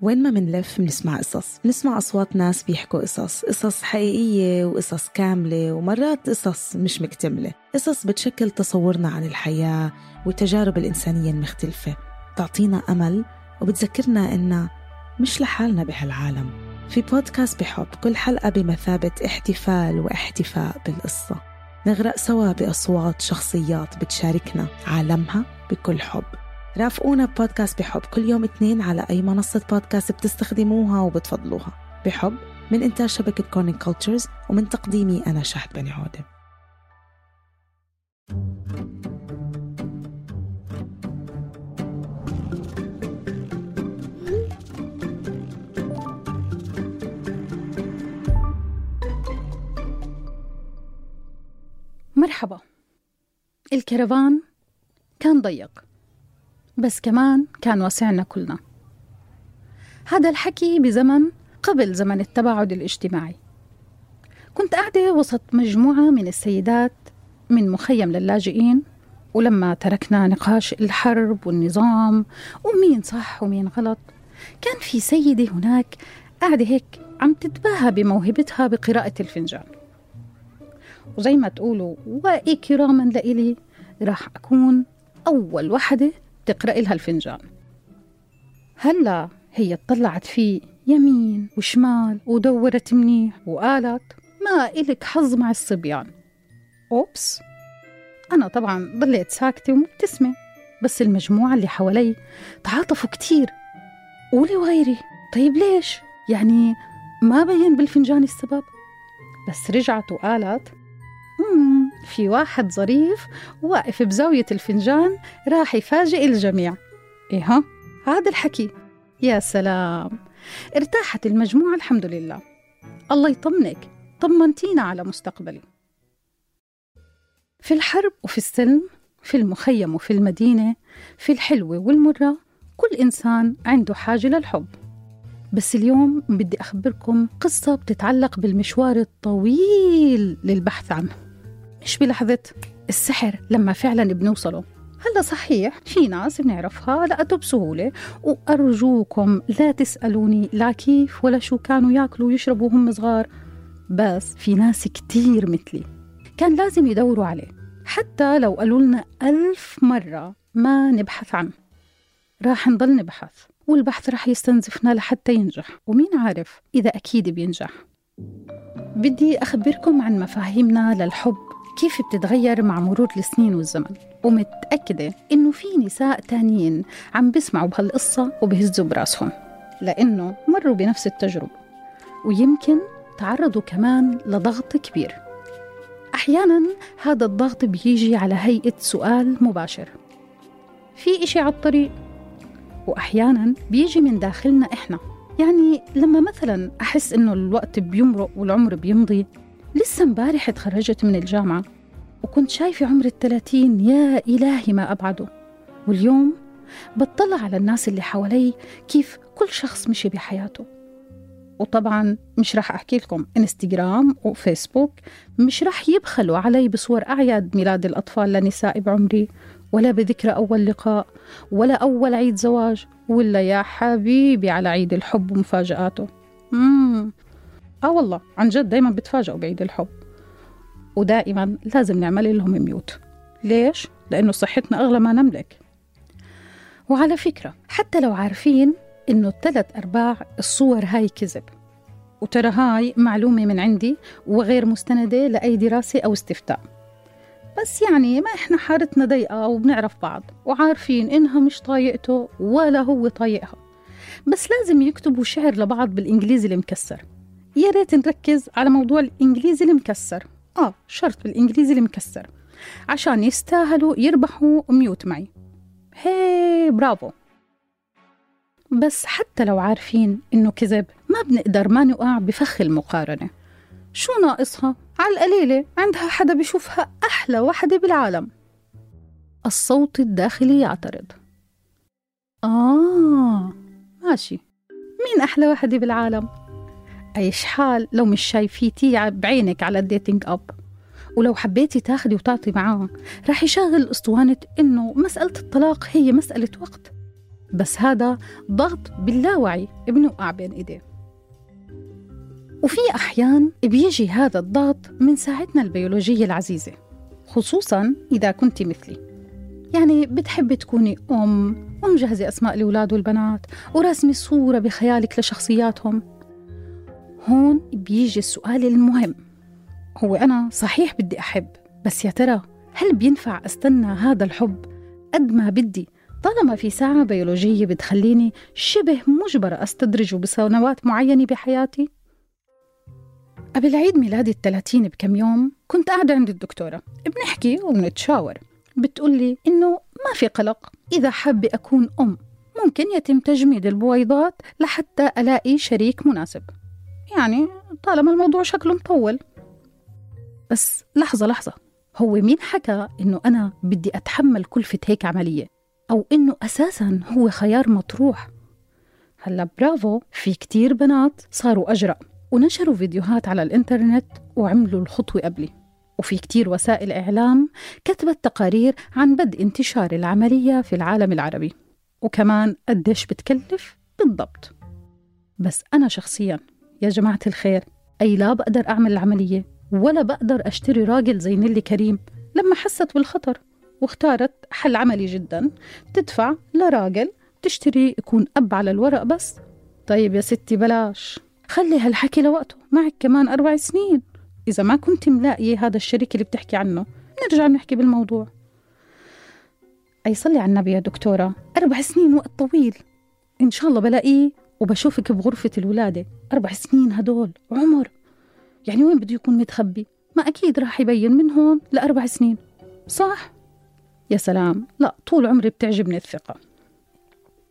وين ما منلف منسمع قصص. منسمع أصوات ناس بيحكوا قصص. قصص حقيقية وقصص كاملة ومرات قصص مش مكتملة. قصص بتشكل تصورنا عن الحياة والتجارب الإنسانية المختلفة. تعطينا أمل وبتذكرنا إننا مش لحالنا بهالعالم. في بودكاست بحب كل حلقة بمثابة احتفال واحتفاء بالقصة. نغرق سوا بأصوات شخصيات بتشاركنا عالمها بكل حب. رافقونا بودكاست بحب. كل يوم اثنين على أي منصة بودكاست بتستخدموها وبتفضلوها. بحب من إنتاج شبكة Kerning Cultures ومن تقديمي أنا شهد بني عودة. مرحبا. الكرفان كان ضيق. بس كمان كان واسعنا كلنا. هذا الحكي بزمن قبل زمن التباعد الاجتماعي. كنت قاعدة وسط مجموعة من السيدات من مخيم للاجئين ولما تركنا نقاش الحرب والنظام ومين صح ومين غلط كان في سيدة هناك قاعدة هيك عم تتباهى بموهبتها بقراءة الفنجان. وزي ما تقولوا وإكراما لإلي راح أكون أول وحدة تقرأ لها الفنجان. هلا هي اطلعت فيه يمين وشمال ودورت منيح وقالت ما إلك حظ مع الصبيان. أوبس. أنا طبعا ضليت ساكتة ومبتسمة بس المجموعة اللي حوالي تعاطفوا كتير. قولي وغيري طيب ليش؟ يعني ما بين بالفنجان السبب. بس رجعت وقالت مم في واحد ظريف واقف بزاوية الفنجان راح يفاجئ الجميع. إيه ها هذا الحكي. يا سلام. ارتاحت المجموعة الحمد لله. الله يطمنك. طمنتينا على مستقبلي. في الحرب وفي السلم في المخيم وفي المدينة في الحلوة والمرة كل إنسان عنده حاجة للحب. بس اليوم بدي أخبركم قصة بتتعلق بالمشوار الطويل للبحث عنه مش بلحظة السحر لما فعلا بنوصله؟ هلا صحيح في ناس بنعرفها لقته بسهولة وأرجوكم لا تسألوني لا كيف ولا شو كانوا يأكلوا ويشربوا وهم صغار بس في ناس كتير مثلي كان لازم يدوروا عليه حتى لو قالوا لنا ألف مرة ما نبحث عنه. راح نضل نبحث والبحث راح يستنزفنا لحتى ينجح ومين عارف إذا أكيد بينجح. بدي أخبركم عن مفاهيمنا للحب. كيف بتتغير مع مرور السنين والزمن؟ ومتأكدة إنه في نساء تانيين عم بيسمعوا بهالقصة وبهزوا براسهم لأنه مروا بنفس التجربة. ويمكن تعرضوا كمان لضغط كبير. أحيانا هذا الضغط بيجي على هيئة سؤال مباشر. في إشي على الطريق؟ وأحيانا بيجي من داخلنا إحنا. يعني لما مثلا أحس إنه الوقت بيمرق والعمر بيمضي لسه امبارح تخرجت من الجامعة وكنت شايفة عمر الثلاثين يا إلهي ما أبعده. واليوم بطلع على الناس اللي حوالي كيف كل شخص مشي بحياته. وطبعا مش راح أحكي لكم إنستغرام وفيسبوك مش راح يبخلوا علي بصور أعياد ميلاد الأطفال لنساء بعمري ولا بذكرى أول لقاء ولا أول عيد زواج ولا يا حبيبي على عيد الحب ومفاجآته. مم. آه والله عن جد دايما بتفاجئوا بعيد الحب. ودائما لازم نعمل لهم ميوت. ليش؟ لأنه صحتنا أغلى ما نملك. وعلى فكرة حتى لو عارفين إنه الثلاث أرباع الصور هاي كذب. وترى هاي معلومة من عندي وغير مستندة لأي دراسة أو استفتاء. بس يعني ما إحنا حارتنا ضيقة وبنعرف بعض. وعارفين إنها مش طايقته ولا هو طايقها. بس لازم يكتبوا شعر لبعض بالإنجليزي المكسر. يا ريت نركز على موضوع الإنجليزي المكسر. آه شرط بالإنجليزي المكسر. عشان يستاهلوا يربحوا ميوت معي. هي برافو. بس حتى لو عارفين إنه كذب ما بنقدر ما نقع بفخ المقارنة. شو ناقصها؟ على القليلة عندها حدا بيشوفها أحلى وحدة بالعالم. الصوت الداخلي يعترض. آه ماشي. مين أحلى وحدة بالعالم؟ أيش حال لو مش شايفيتي بعينك على الديتينج أب ولو حبيتي تاخدي وتعطي معاه رح يشغل أسطوانة إنه مسألة الطلاق هي مسألة وقت. بس هذا ضغط باللاوعي بنوقع بين إيديه. وفي أحيان بيجي هذا الضغط من ساعتنا البيولوجية العزيزة خصوصا إذا كنت مثلي. يعني بتحبي تكوني أم ومجهزة أسماء الأولاد والبنات ورسمي صورة بخيالك لشخصياتهم. هون بيجي السؤال المهم. هو أنا صحيح بدي أحب بس يا ترى هل بينفع أستنى هذا الحب قد ما بدي طالما في ساعة بيولوجية بتخليني شبه مجبرة أستدرجه بسنوات معينة بحياتي؟ قبل عيد ميلادي الثلاثين بكم يوم كنت قاعدة عند الدكتورة بنحكي وبنتشاور. بتقولي إنه ما في قلق إذا حابة أكون أم ممكن يتم تجميد البويضات لحتى ألاقي شريك مناسب. يعني طالما الموضوع شكله مطول. بس لحظة لحظة. هو مين حكى إنه أنا بدي أتحمل كلفة هيك عملية؟ أو إنه أساسا هو خيار مطروح؟ هلا برافو في كتير بنات صاروا أجرأ ونشروا فيديوهات على الإنترنت وعملوا الخطوة قبلي. وفي كتير وسائل إعلام كتبت تقارير عن بدء انتشار العملية في العالم العربي. وكمان قديش بتكلف بالضبط. بس أنا شخصيا يا جماعة الخير أي لا بقدر أعمل العملية ولا بقدر أشتري راجل زي نيلي كريم. لما حست بالخطر واختارت حل عملي جدا تدفع لراجل تشتري يكون أب على الورق بس. طيب يا ستي بلاش خلي هالحكي لوقته معك كمان أربع سنين. إذا ما كنت ملاقية هذا الشريك اللي بتحكي عنه نرجع نحكي بالموضوع. أي صلي على النبي يا دكتورة أربع سنين وقت طويل. إن شاء الله بلاقيه وبشوفك بغرفة الولادة. أربع سنين هدول. عمر. يعني وين بده يكون متخبي؟ ما أكيد راح يبين من هون لأربع سنين. صح؟ يا سلام. لا طول عمري بتعجبني الثقة.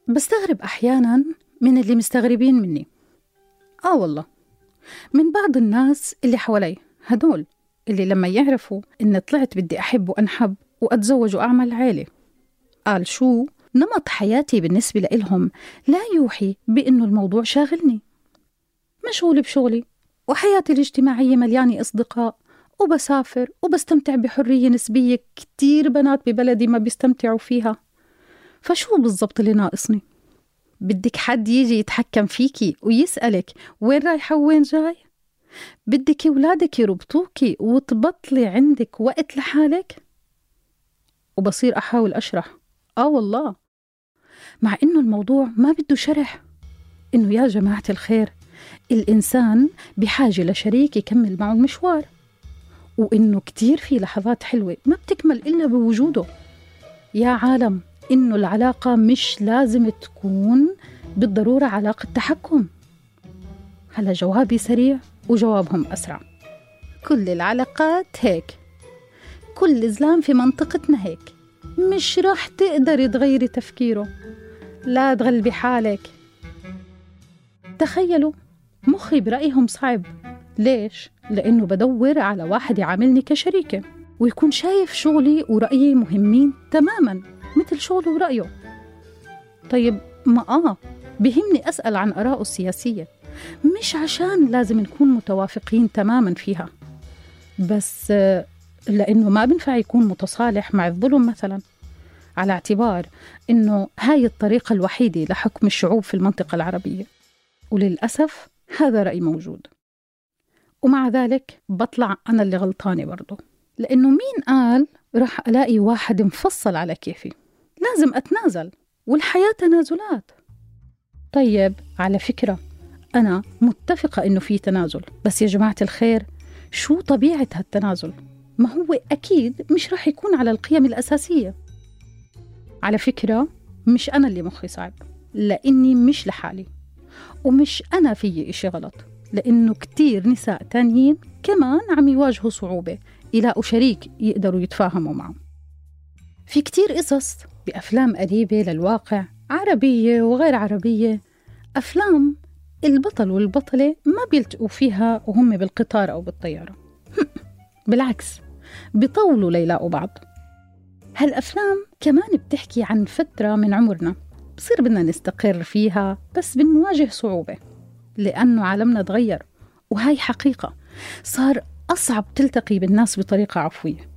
بستغرب أحيانا من اللي مستغربين مني. آه والله. من بعض الناس اللي حوالي. هدول اللي لما يعرفوا إن طلعت بدي أحب وأنحب وأتزوج وأعمل عيلة. قال شو؟ نمط حياتي بالنسبة لإلهم لا يوحي بأنه الموضوع شاغلني مشغولة بشغلي وحياتي الاجتماعية مليانة أصدقاء وبسافر وبستمتع بحرية نسبية كتير بنات ببلدي ما بيستمتعوا فيها فشو بالضبط اللي ناقصني؟ بدك حد يجي يتحكم فيكي ويسألك وين رايحة وين جاي؟ بدك ولادك يربطوكي وتبطلي عندك وقت لحالك؟ وبصير أحاول أشرح آه والله مع إنه الموضوع ما بده شرح. إنه يا جماعة الخير الإنسان بحاجة لشريك يكمل معه المشوار. وإنه كتير في لحظات حلوة ما بتكمل إلا بوجوده. يا عالم إنه العلاقة مش لازم تكون بالضرورة علاقة تحكم. هلا جوابي سريع وجوابهم أسرع. كل العلاقات هيك. كل زلام في منطقتنا هيك. مش راح تقدري تغيري تفكيره. لا تغلبي حالك. تخيلوا مخي برأيهم صعب. ليش؟ لأنه بدور على واحد يعاملني كشريكة ويكون شايف شغلي ورأيي مهمين تماما مثل شغله ورأيه. طيب ما آه بهمني أسأل عن آرائه السياسية. مش عشان لازم نكون متوافقين تماما فيها. بس لأنه ما بنفع يكون متصالح مع الظلم مثلا. على اعتبار أنه هاي الطريقة الوحيدة لحكم الشعوب في المنطقة العربية. وللأسف هذا رأي موجود. ومع ذلك بطلع أنا اللي غلطانة برضو. لأنه مين قال راح ألاقي واحد مفصل على كيفي؟ لازم أتنازل والحياة تنازلات. طيب على فكرة أنا متفقة إنه في تنازل. بس يا جماعة الخير شو طبيعة هالتنازل؟ ما هو أكيد مش راح يكون على القيم الأساسية. على فكرة مش أنا اللي مخي صعب لأني مش لحالي ومش أنا في إشي غلط لأنه كتير نساء تانيين كمان عم يواجهوا صعوبة يلاقوا شريك يقدروا يتفاهموا معه في كتير قصص بأفلام قريبة للواقع عربية وغير عربية أفلام البطل والبطلة ما بيلتقوا فيها وهم بالقطار أو بالطيارة. بالعكس بيطولوا ليلاقوا بعض هالأفلام كمان بتحكي عن فترة من عمرنا بصير بدنا نستقر فيها بس بنواجه صعوبة لأنه عالمنا تغير وهاي حقيقة. صار أصعب تلتقي بالناس بطريقة عفوية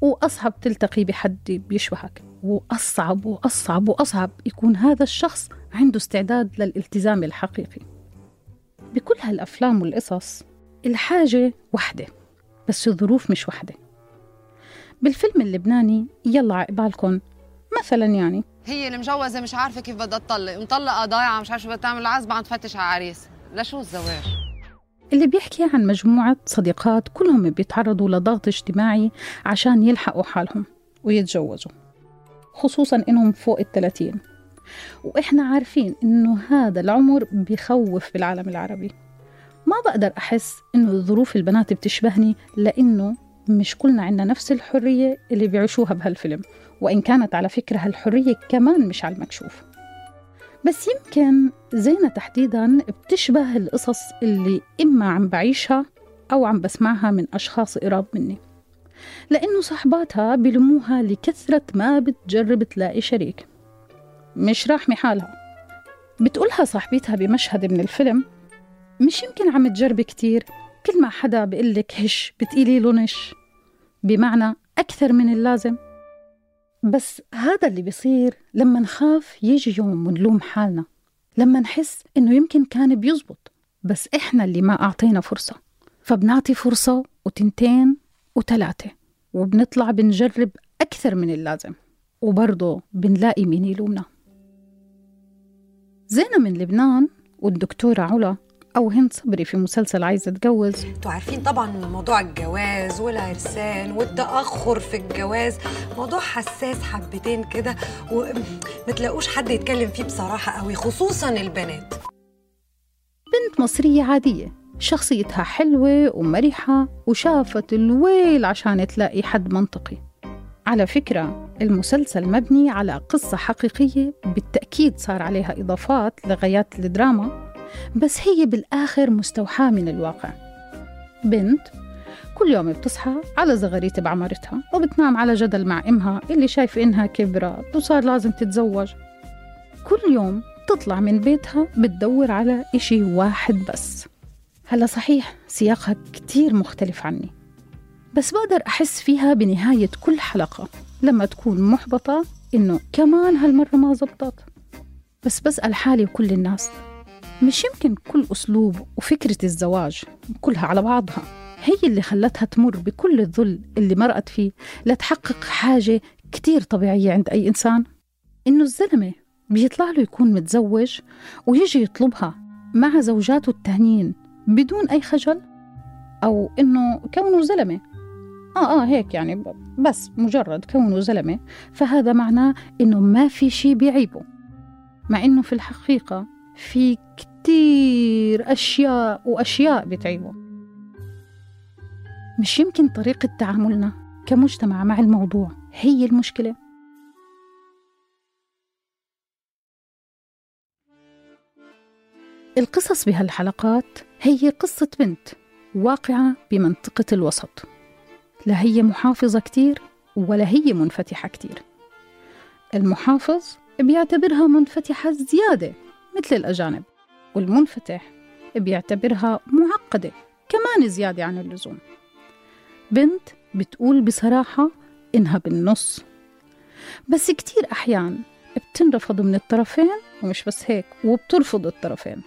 وأصعب تلتقي بحد بيشبهك وأصعب وأصعب وأصعب يكون هذا الشخص عنده استعداد للالتزام الحقيقي. بكل هالأفلام والقصص الحاجة وحدة بس الظروف مش وحدة. بالفيلم اللبناني يلا عقبالكم مثلا يعني. هي المجوزة مش عارفة كيف بدها تطلق. مطلقة ضايعة مش عارفة شو بدها تعمل. العزبة عم تفتش على عريس. لشو الزواج؟ اللي بيحكي عن مجموعة صديقات كلهم بيتعرضوا لضغط اجتماعي عشان يلحقوا حالهم ويتجوزوا خصوصا إنهم فوق الثلاثين. وإحنا عارفين إنه هذا العمر بخوف بالعالم العربي. ما بقدر أحس إنه ظروف البنات بتشبهني لأنه مش كلنا عنا نفس الحرية اللي بيعيشوها بهالفيلم وإن كانت على فكرة هالحرية كمان مش على المكشوف. بس يمكن زينة تحديدا بتشبه القصص اللي إما عم بعيشها أو عم بسمعها من أشخاص قراب مني. لأنه صحباتها بلموها لكثرة ما بتجرب تلاقي شريك. مش راحمة حالها. بتقولها صاحبتها بمشهد من الفيلم مش يمكن عم تجربي كتير. كل ما حدا بقلك هش بتقيلي له نش بمعنى أكثر من اللازم. بس هذا اللي بيصير لما نخاف يجي يوم ونلوم حالنا لما نحس إنه يمكن كان بيزبط بس إحنا اللي ما أعطينا فرصة. فبنعطي فرصة وتنتين وتلاتة وبنطلع بنجرب أكثر من اللازم وبرضه بنلاقي مين يلومنا. زينة من لبنان والدكتورة علا أو هند صبري في مسلسل عايزة أتجوز. أنتوا عارفين طبعا موضوع الجواز والعرسان والتأخر في الجواز موضوع حساس حبتين كده وما تلاقوش حد يتكلم فيه بصراحة قوي خصوصا البنات. بنت مصرية عادية شخصيتها حلوة ومرحة وشافت الويل عشان تلاقي حد منطقي. على فكرة المسلسل مبني على قصة حقيقية بالتأكيد صار عليها إضافات لغايات الدراما. بس هي بالآخر مستوحاة من الواقع. بنت كل يوم بتصحى على زغاريت بعمرتها وبتنام على جدل مع إمها اللي شايفة إنها كبرت وصار لازم تتزوج. كل يوم تطلع من بيتها بتدور على إشي واحد بس. هلا صحيح سياقها كتير مختلف عني. بس بقدر أحس فيها بنهاية كل حلقة لما تكون محبطة إنه كمان هالمرة ما زبطت. بس بسأل حالي وكل الناس مش يمكن كل أسلوب وفكرة الزواج كلها على بعضها. هي اللي خلتها تمر بكل الذل اللي مرقت فيه لتحقق حاجة كتير طبيعية عند أي إنسان. إنه الزلمة بيطلع له يكون متزوج ويجي يطلبها مع زوجاته التانيين بدون أي خجل؟ أو إنه كونه زلمة؟ آه آه هيك يعني بس مجرد كونه زلمة. فهذا معناه إنه ما في شي بيعيبه. مع إنه في الحقيقة في كتير أشياء وأشياء بتعيبه. مش يمكن طريقة تعاملنا كمجتمع مع الموضوع هي المشكلة. القصص بهالحلقات هي قصة بنت واقعة بمنطقة الوسط. لا هي محافظة كتير ولا هي منفتحة كتير. المحافظ بيعتبرها منفتحة زيادة مثل الأجانب والمنفتح بيعتبرها معقدة كمان زيادة عن اللزوم. بنت بتقول بصراحة إنها بالنص. بس كتير أحيان بتنرفض من الطرفين ومش بس هيك وبترفض الطرفين.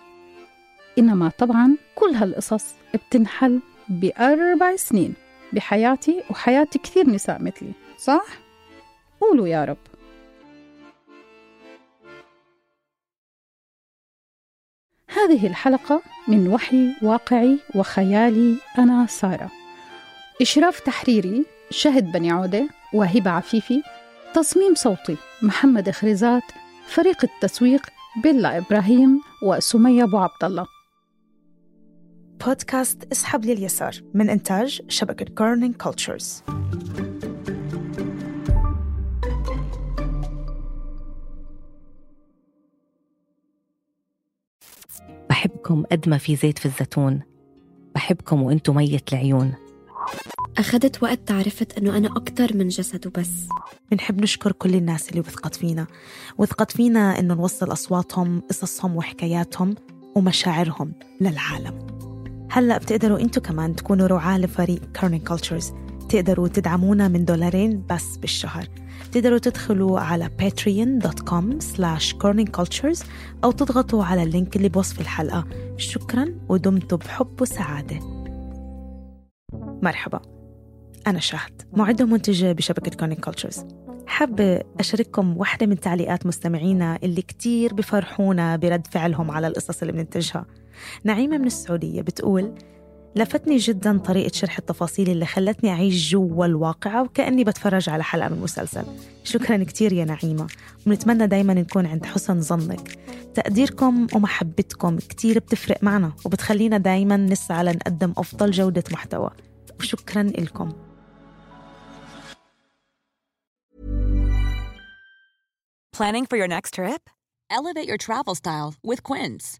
إنما طبعا كل هالقصص بتنحل بأربع سنين بحياتي وحياة كثير نساء مثلي صح؟ قولوا يا رب. هذه الحلقة من وحي واقعي وخيالي أنا سارة. إشراف تحريري شهد بني عودة وهبة عفيفي تصميم صوتي محمد خريزات فريق التسويق بيلا إبراهيم وسمية أبو عبد الله. بودكاست إسحب لليسار من إنتاج شبكة Kerning Cultures بحبكم قد ما في زيت في الزيتون. بحبكم وانتو مية العيون. أخذت وقت تعرفت أنه أنا أكتر من جسد وبس. بنحب نشكر كل الناس اللي وثقت فينا. وثقت فينا إنه نوصل أصواتهم قصصهم وحكاياتهم ومشاعرهم للعالم. هلأ بتقدروا انتو كمان تكونوا رعاة لفريق Kerning Cultures تقدروا تدعمونا من دولارين بس بالشهر. تقدروا تدخلوا على patreon.com slash kerningcultures أو تضغطوا على ال link اللي بوصف الحلقة. شكرا ودمتم بحب وسعادة. مرحبا. أنا شهد معدة ومنتجة بشبكة Kerning Cultures حابة أشارككم واحدة من تعليقات مستمعينا اللي كتير بفرحونا برد فعلهم على القصص اللي بننتجها. نعيمة من السعودية بتقول لفتني جدا طريقة شرح التفاصيل اللي خلتني أعيش جوا الواقعة وكأني بتفرج على حلقة من مسلسل. شكرا كتير يا نعيمة. ونتمنى دايما نكون عند حسن ظنك. تقديركم ومحبتكم كتير بتفرق معنا وبتخلينا دايما نسعى لنقدم أفضل جودة محتوى. وشكرا لكم Planning for your next trip? Elevate your travel style with Quince.